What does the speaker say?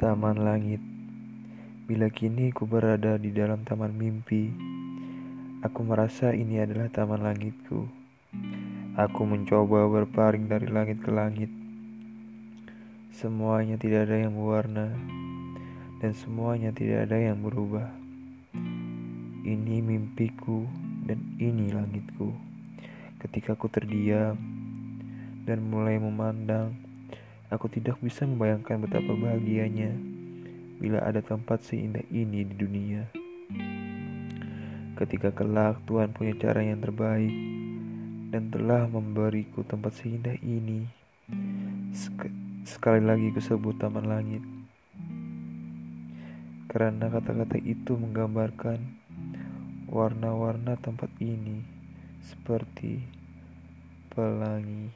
Taman langit. Bila kini ku berada di dalam taman mimpi Aku merasa ini adalah taman langitku. Aku mencoba berparing dari langit ke langit. Semuanya tidak ada yang berwarna Dan semuanya tidak ada yang berubah. Ini mimpiku dan ini langitku. Ketika ku terdiam dan mulai memandang Aku tidak bisa membayangkan betapa bahagianya bila ada tempat seindah ini di dunia. Ketika kelak Tuhan punya cara yang terbaik dan telah memberiku tempat seindah ini, Sek sekali lagi kusebut taman langit. Karena kata-kata itu menggambarkan warna-warna tempat ini seperti pelangi.